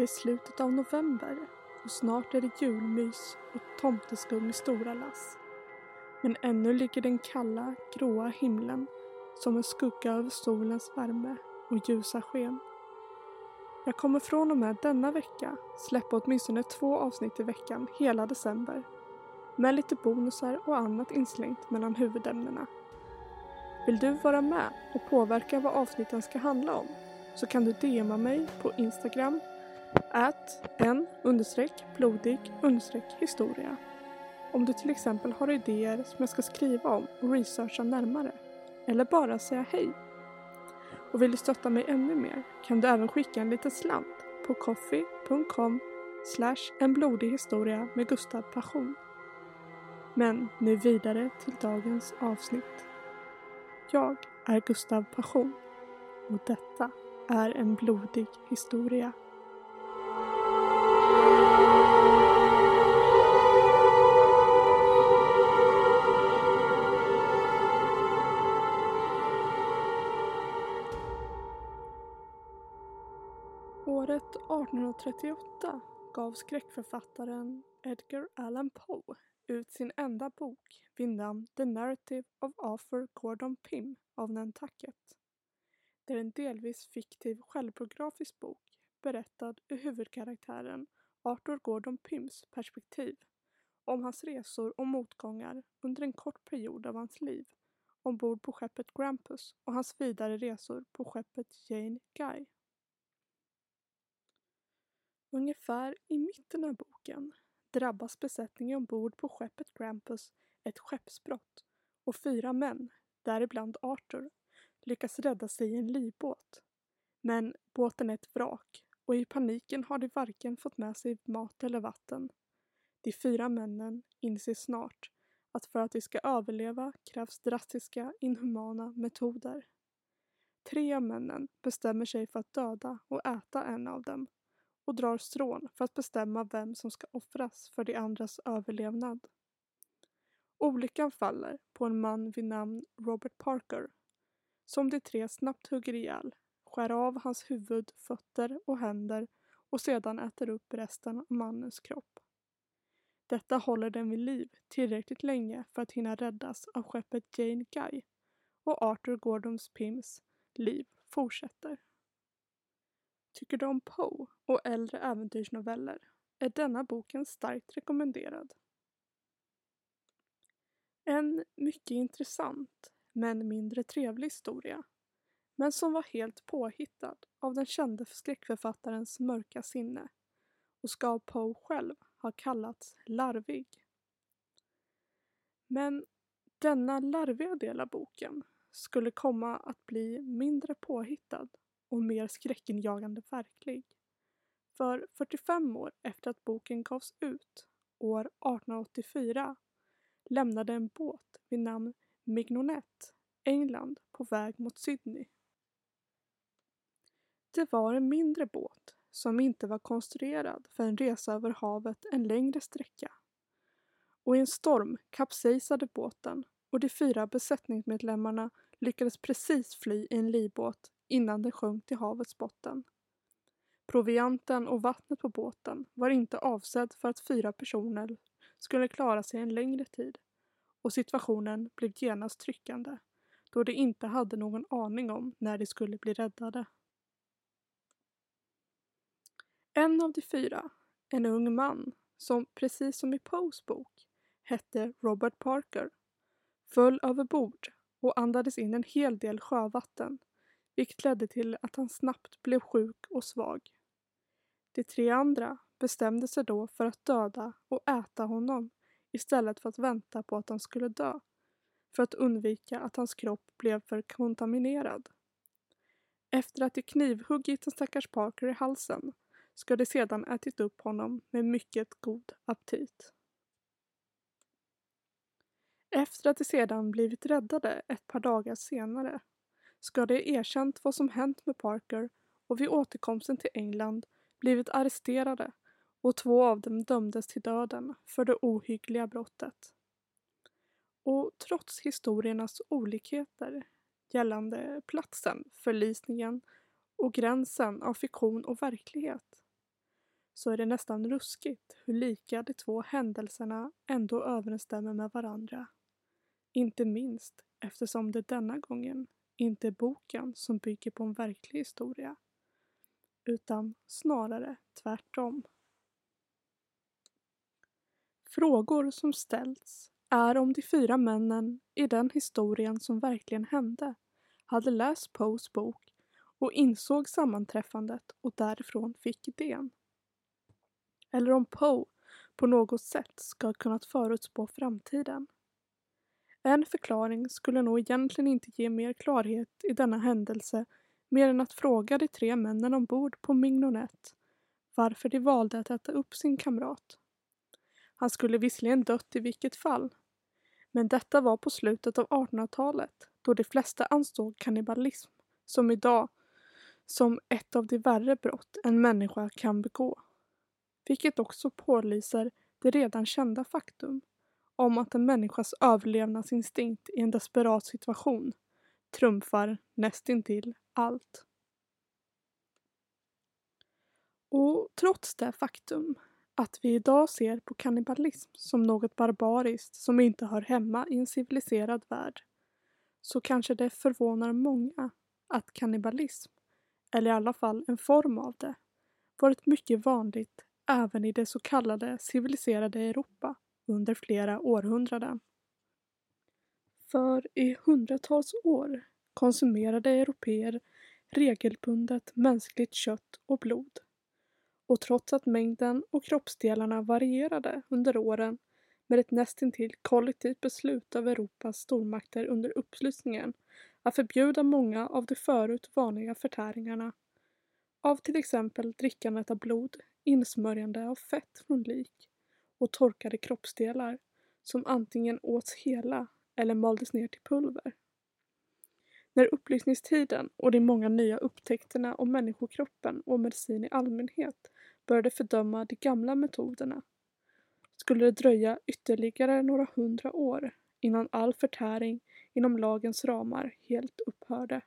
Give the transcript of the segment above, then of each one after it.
Det är slutet av november och snart är det julmys och tomteskum i stora lass. Men ännu ligger den kalla, gråa himlen som en skugga över solens värme och ljusa sken. Jag kommer från och med denna vecka släppa åtminstone två avsnitt i veckan hela december med lite bonusar och annat inslängt mellan huvudämnena. Vill du vara med och påverka vad avsnitten ska handla om så kan du DMa mig på Instagram at en understreck blodig understreck historia. Om du till exempel har idéer som jag ska skriva om och researcha närmare. Eller bara säga hej. Och vill du stötta mig ännu mer kan du även skicka en liten slant på coffee.com slash en blodig historia med Gustav Passion. Men nu vidare till dagens avsnitt. Jag är Gustav Passion och detta är en blodig historia. 1838 gav skräckförfattaren Edgar Allan Poe ut sin enda bok vid namn The Narrative of Arthur Gordon Pym av Nantucket. Det är en delvis fiktiv självbiografisk bok berättad ur huvudkaraktären Arthur Gordon Pyms perspektiv om hans resor och motgångar under en kort period av hans liv ombord på skeppet Grampus och hans vidare resor på skeppet Jane Guy. Ungefär i mitten av boken drabbas besättningen ombord på skeppet Grampus ett skeppsbrott och fyra män, däribland Arthur, lyckas rädda sig i en livbåt. Men båten är ett vrak och i paniken har de varken fått med sig mat eller vatten. De fyra männen inser snart att för att de ska överleva krävs drastiska, inhumana metoder. Tre av männen bestämmer sig för att döda och äta en av dem och drar strån för att bestämma vem som ska offras för de andras överlevnad. Olyckan faller på en man vid namn Robert Parker som de tre snabbt hugger ihjäl, skär av hans huvud, fötter och händer och sedan äter upp resten av mannens kropp. Detta håller den vid liv tillräckligt länge för att hinna räddas av skeppet Jane Guy och Arthur Gordons Pims liv fortsätter. Tycker du om Poe och äldre äventyrsnoveller är denna boken starkt rekommenderad. En mycket intressant men mindre trevlig historia men som var helt påhittad av den kände skräckförfattarens mörka sinne och ska av Poe själv ha kallats larvig. Men denna larviga del av boken skulle komma att bli mindre påhittad och mer skräckinjagande verklig. För 45 år efter att boken gavs ut, år 1884, lämnade en båt vid namn Mignonet, England, på väg mot Sydney. Det var en mindre båt som inte var konstruerad för en resa över havet en längre sträcka. Och i en storm kapsejsade båten och de fyra besättningsmedlemmarna lyckades precis fly i en livbåt innan den sjönk till havets botten. Provianten och vattnet på båten var inte avsedd för att fyra personer skulle klara sig en längre tid och situationen blev genast tryckande då de inte hade någon aning om när de skulle bli räddade. En av de fyra, en ung man som precis som i Poes bok hette Robert Parker, föll över bord och andades in en hel del sjövatten vilket ledde till att han snabbt blev sjuk och svag. De tre andra bestämde sig då för att döda och äta honom istället för att vänta på att han skulle dö för att undvika att hans kropp blev för kontaminerad. Efter att de knivhuggit den stackars Parker i halsen ska de sedan ätit upp honom med mycket god aptit. Efter att de sedan blivit räddade ett par dagar senare ska de erkänt vad som hänt med Parker och vid återkomsten till England blivit arresterade och två av dem dömdes till döden för det ohyggliga brottet. Och trots historiernas olikheter gällande platsen, förlisningen och gränsen av fiktion och verklighet så är det nästan ruskigt hur lika de två händelserna ändå överensstämmer med varandra. Inte minst eftersom det denna gången inte boken som bygger på en verklig historia, utan snarare tvärtom. Frågor som ställts är om de fyra männen i den historien som verkligen hände hade läst Poes bok och insåg sammanträffandet och därifrån fick idén. Eller om Poe på något sätt ska ha kunnat förutspå framtiden. En förklaring skulle nog egentligen inte ge mer klarhet i denna händelse mer än att fråga de tre männen ombord på Mignonet varför de valde att äta upp sin kamrat. Han skulle visserligen dött i vilket fall, men detta var på slutet av 1800-talet då de flesta ansåg kannibalism, som idag, som ett av de värre brott en människa kan begå. Vilket också pålyser det redan kända faktum om att en människas överlevnadsinstinkt i en desperat situation trumfar nästintill allt. Och trots det faktum att vi idag ser på kannibalism som något barbariskt som inte hör hemma i en civiliserad värld så kanske det förvånar många att kannibalism, eller i alla fall en form av det, varit mycket vanligt även i det så kallade civiliserade Europa under flera århundraden. För i hundratals år konsumerade europeer regelbundet mänskligt kött och blod. Och trots att mängden och kroppsdelarna varierade under åren med ett nästintill kollektivt beslut av Europas stormakter under uppslutningen att förbjuda många av de förut vanliga förtäringarna av till exempel drickandet av blod, insmörjande av fett från lik och torkade kroppsdelar som antingen åts hela eller maldes ner till pulver. När upplysningstiden och de många nya upptäckterna om människokroppen och medicin i allmänhet började fördöma de gamla metoderna skulle det dröja ytterligare några hundra år innan all förtäring inom lagens ramar helt upphörde.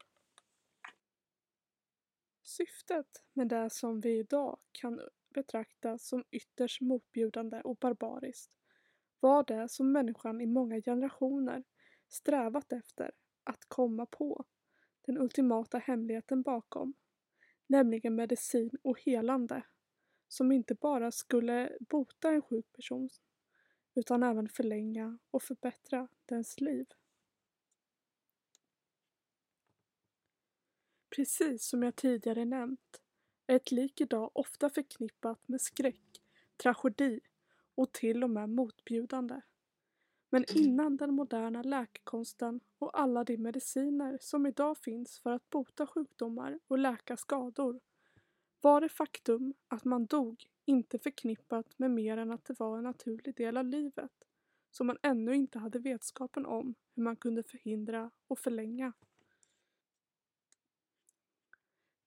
Syftet med det som vi idag kan betraktas som ytterst motbjudande och barbariskt var det som människan i många generationer strävat efter att komma på, den ultimata hemligheten bakom, nämligen medicin och helande som inte bara skulle bota en sjuk person utan även förlänga och förbättra dens liv. Precis som jag tidigare nämnt är ett lik idag ofta förknippat med skräck, tragedi och till och med motbjudande. Men innan den moderna läkekonsten och alla de mediciner som idag finns för att bota sjukdomar och läka skador var det faktum att man dog inte förknippat med mer än att det var en naturlig del av livet som man ännu inte hade vetskapen om hur man kunde förhindra och förlänga.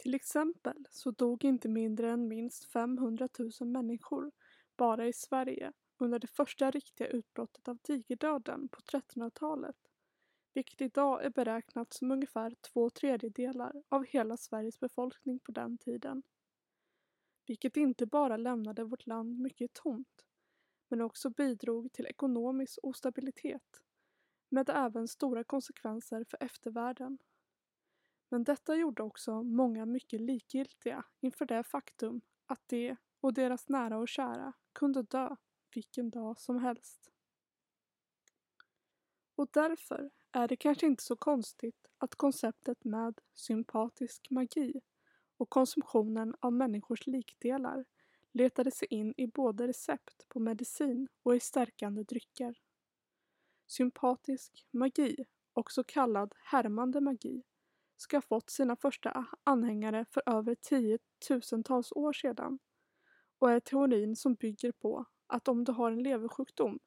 Till exempel så dog inte mindre än minst 500 000 människor bara i Sverige under det första riktiga utbrottet av digerdöden på 1300-talet, vilket idag är beräknat som ungefär två tredjedelar av hela Sveriges befolkning på den tiden. Vilket inte bara lämnade vårt land mycket tomt, men också bidrog till ekonomisk ostabilitet, med även stora konsekvenser för eftervärlden. Men detta gjorde också många mycket likgiltiga inför det faktum att de och deras nära och kära kunde dö vilken dag som helst. Och därför är det kanske inte så konstigt att konceptet med sympatisk magi och konsumtionen av människors likdelar letade sig in i både recept på medicin och i stärkande drycker. Sympatisk magi, också kallad härmande magi, ska ha fått sina första anhängare för över tiotusentals år sedan och är teorin som bygger på att om du har en leversjukdom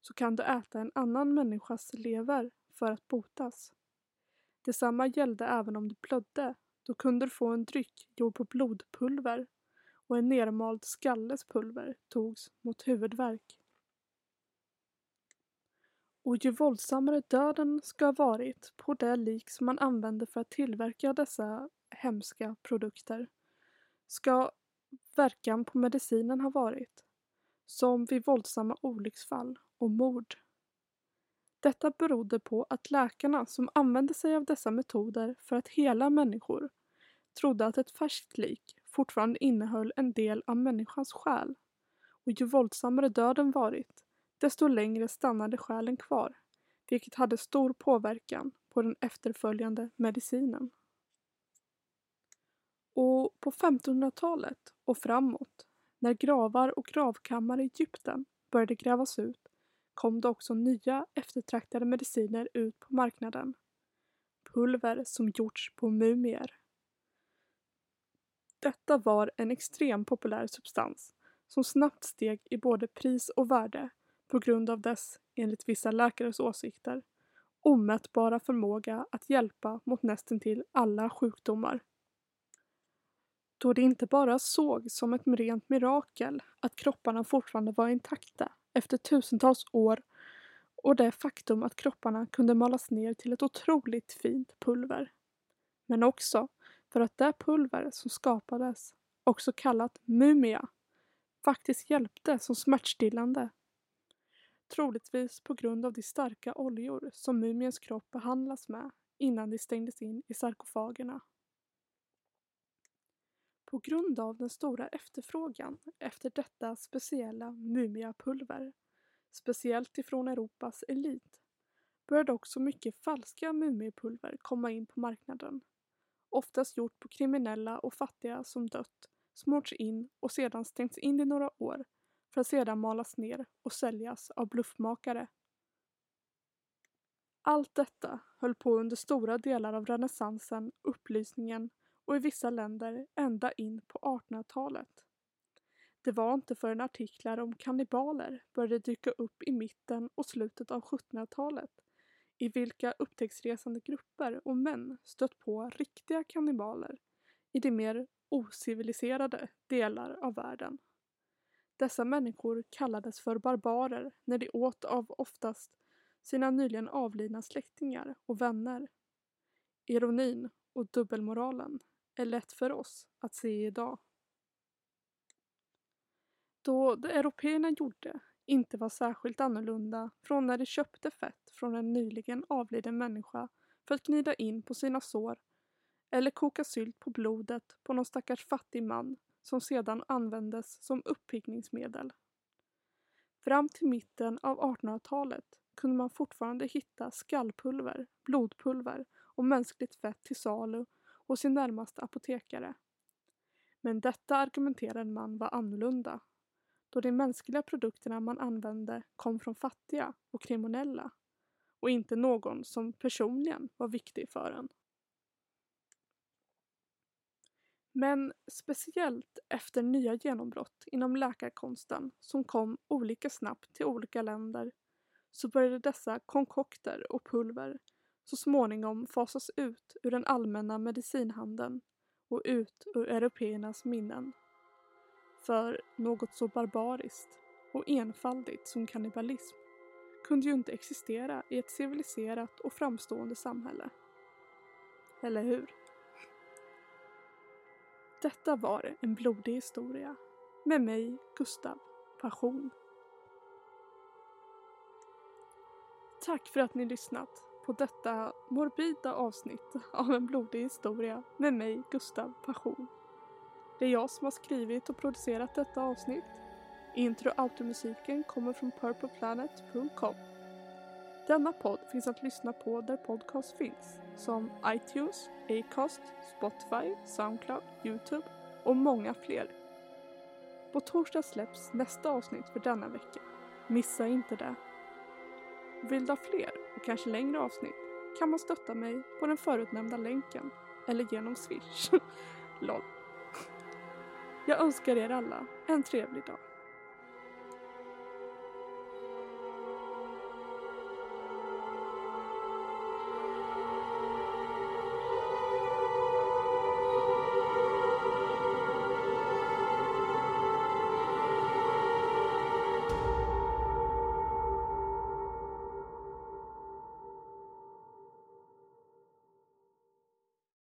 så kan du äta en annan människas lever för att botas. Detsamma gällde även om du blödde. Då kunde du få en dryck gjord på blodpulver och en nermald skalles pulver togs mot huvudvärk. Och ju våldsammare döden ska ha varit på det lik som man använde för att tillverka dessa hemska produkter ska verkan på medicinen ha varit, som vid våldsamma olycksfall och mord. Detta berodde på att läkarna som använde sig av dessa metoder för att hela människor trodde att ett färskt lik fortfarande innehöll en del av människans själ och ju våldsammare döden varit, desto längre stannade själen kvar, vilket hade stor påverkan på den efterföljande medicinen. Och på 1500-talet och framåt, när gravar och gravkammare i Egypten började grävas ut, kom det också nya eftertraktade mediciner ut på marknaden. Pulver som gjorts på mumier. Detta var en extremt populär substans som snabbt steg i både pris och värde på grund av dess, enligt vissa läkares åsikter, omätbara förmåga att hjälpa mot nästintill alla sjukdomar. Då det inte bara såg som ett rent mirakel att kropparna fortfarande var intakta efter tusentals år och det faktum att kropparna kunde malas ner till ett otroligt fint pulver. Men också för att det pulver som skapades, också kallat mumia, faktiskt hjälpte som smärtstillande. Troligtvis på grund av de starka oljor som mumiens kropp behandlas med innan de stängdes in i sarkofagerna. På grund av den stora efterfrågan efter detta speciella mumiapulver, speciellt ifrån Europas elit, började också mycket falska mumiepulver komma in på marknaden. Oftast gjort på kriminella och fattiga som dött, smorts in och sedan stängts in i några år för att sedan malas ner och säljas av bluffmakare. Allt detta höll på under stora delar av renässansen, upplysningen och i vissa länder ända in på 1800-talet. Det var inte förrän artiklar om kannibaler började dyka upp i mitten och slutet av 1700-talet i vilka upptäcktsresande grupper och män stött på riktiga kannibaler i de mer ociviliserade delar av världen. Dessa människor kallades för barbarer när de åt av oftast sina nyligen avlidna släktingar och vänner. Ironin och dubbelmoralen är lätt för oss att se idag. Då det européerna gjorde inte var särskilt annorlunda från när de köpte fett från en nyligen avliden människa för att gnida in på sina sår eller koka sylt på blodet på någon stackars fattig man som sedan användes som uppiggningsmedel. Fram till mitten av 1800-talet kunde man fortfarande hitta skallpulver, blodpulver och mänskligt fett till salu hos sin närmaste apotekare. Men detta argumenterade man var annorlunda, då de mänskliga produkterna man använde kom från fattiga och kriminella och inte någon som personligen var viktig för en. Men speciellt efter nya genombrott inom läkarkonsten som kom olika snabbt till olika länder så började dessa konkokter och pulver så småningom fasas ut ur den allmänna medicinhandeln och ut ur européernas minnen. För något så barbariskt och enfaldigt som kannibalism kunde ju inte existera i ett civiliserat och framstående samhälle. Eller hur? Detta var en blodig historia med mig, Gustav, Passion. Tack för att ni lyssnat på detta morbida avsnitt av en blodig historia med mig, Gustav Passion. Det är jag som har skrivit och producerat detta avsnitt. Intro och automusiken kommer från purpleplanet.com. Denna podd finns att lyssna på där podcast finns, som iTunes, Acast, Spotify, Soundcloud, Youtube och många fler. På torsdag släpps nästa avsnitt för denna vecka. Missa inte det. Vill du ha fler och kanske längre avsnitt kan man stötta mig på den förutnämnda länken eller genom Swish. LOL. Jag önskar er alla en trevlig dag.